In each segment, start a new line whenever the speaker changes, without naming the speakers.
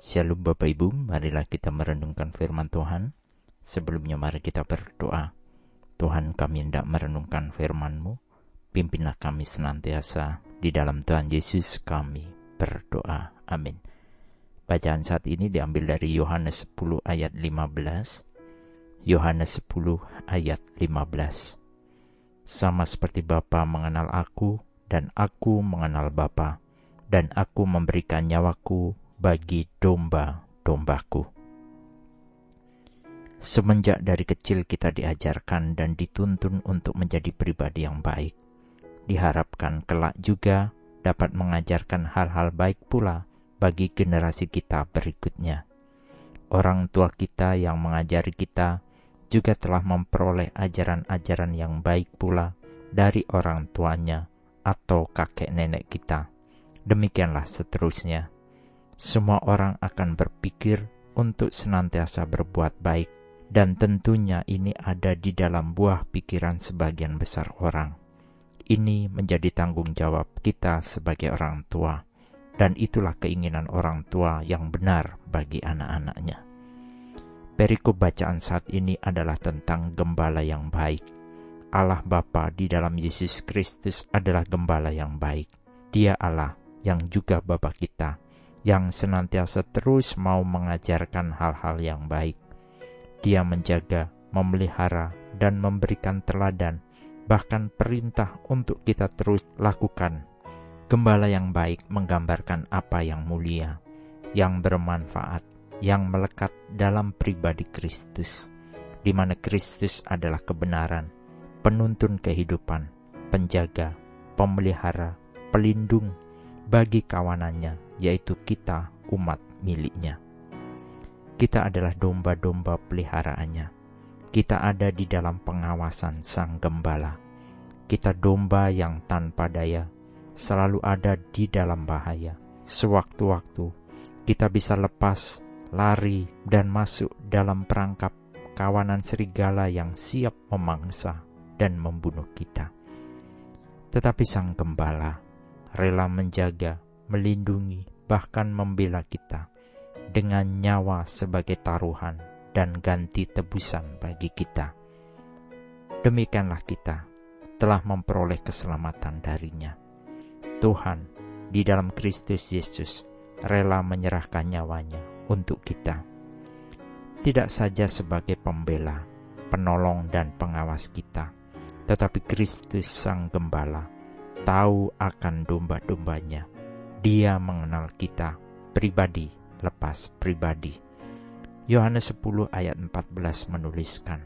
Shalom Bapak Ibu, marilah kita merenungkan firman Tuhan. Sebelumnya mari kita berdoa. Tuhan kami hendak merenungkan firman-Mu, pimpinlah kami senantiasa di dalam Tuhan Yesus kami berdoa. Amin. Bacaan saat ini diambil dari Yohanes 10 ayat 15. Yohanes 10 ayat 15. Sama seperti Bapa mengenal aku dan aku mengenal Bapa, dan aku memberikan nyawaku bagi domba-dombaku. Semenjak dari kecil kita diajarkan dan dituntun untuk menjadi pribadi yang baik. Diharapkan kelak juga dapat mengajarkan hal-hal baik pula bagi generasi kita berikutnya. Orang tua kita yang mengajari kita juga telah memperoleh ajaran-ajaran yang baik pula dari orang tuanya atau kakek nenek kita. Demikianlah seterusnya semua orang akan berpikir untuk senantiasa berbuat baik, dan tentunya ini ada di dalam buah pikiran sebagian besar orang. Ini menjadi tanggung jawab kita sebagai orang tua, dan itulah keinginan orang tua yang benar bagi anak-anaknya. Perikop bacaan saat ini adalah tentang gembala yang baik. Allah Bapa di dalam Yesus Kristus adalah gembala yang baik. Dia Allah yang juga Bapa kita yang senantiasa terus mau mengajarkan hal-hal yang baik. Dia menjaga, memelihara, dan memberikan teladan, bahkan perintah untuk kita terus lakukan. Gembala yang baik menggambarkan apa yang mulia, yang bermanfaat, yang melekat dalam pribadi Kristus, di mana Kristus adalah kebenaran, penuntun kehidupan, penjaga, pemelihara, pelindung bagi kawanannya yaitu kita umat miliknya. Kita adalah domba-domba peliharaannya. Kita ada di dalam pengawasan sang gembala. Kita domba yang tanpa daya, selalu ada di dalam bahaya. Sewaktu-waktu kita bisa lepas, lari, dan masuk dalam perangkap kawanan serigala yang siap memangsa dan membunuh kita. Tetapi sang gembala rela menjaga, melindungi, bahkan membela kita dengan nyawa sebagai taruhan dan ganti tebusan bagi kita. Demikianlah kita telah memperoleh keselamatan darinya. Tuhan di dalam Kristus Yesus rela menyerahkan nyawanya untuk kita. Tidak saja sebagai pembela, penolong dan pengawas kita, tetapi Kristus Sang Gembala tahu akan domba-dombanya dia mengenal kita pribadi lepas pribadi. Yohanes 10 ayat 14 menuliskan,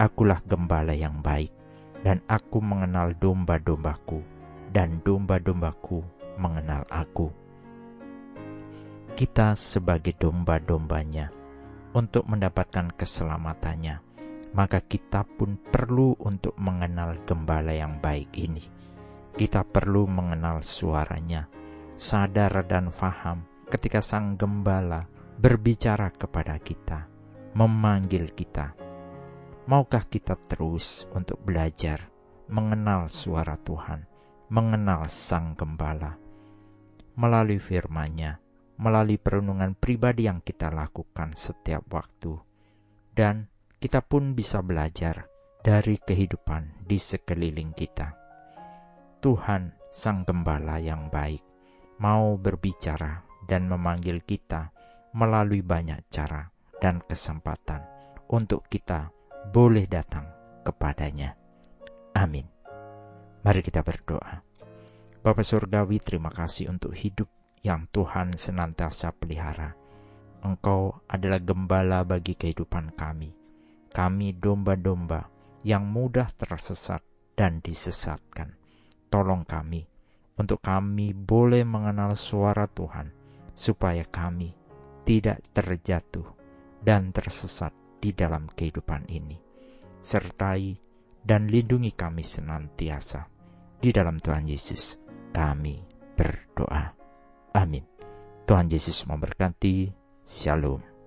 Akulah gembala yang baik, dan aku mengenal domba-dombaku, dan domba-dombaku mengenal aku. Kita sebagai domba-dombanya, untuk mendapatkan keselamatannya, maka kita pun perlu untuk mengenal gembala yang baik ini. Kita perlu mengenal suaranya, sadar dan faham ketika Sang Gembala berbicara kepada kita, memanggil kita. Maukah kita terus untuk belajar mengenal suara Tuhan, mengenal Sang Gembala melalui firman-Nya, melalui perenungan pribadi yang kita lakukan setiap waktu, dan kita pun bisa belajar dari kehidupan di sekeliling kita. Tuhan, Sang Gembala yang baik, mau berbicara dan memanggil kita melalui banyak cara dan kesempatan untuk kita boleh datang kepadanya. Amin. Mari kita berdoa. Bapa Surgawi, terima kasih untuk hidup yang Tuhan senantiasa pelihara. Engkau adalah gembala bagi kehidupan kami. Kami domba-domba yang mudah tersesat dan disesatkan. Tolong kami untuk kami boleh mengenal suara Tuhan, supaya kami tidak terjatuh dan tersesat di dalam kehidupan ini. Sertai dan lindungi kami senantiasa. Di dalam Tuhan Yesus, kami berdoa. Amin. Tuhan Yesus memberkati. Shalom.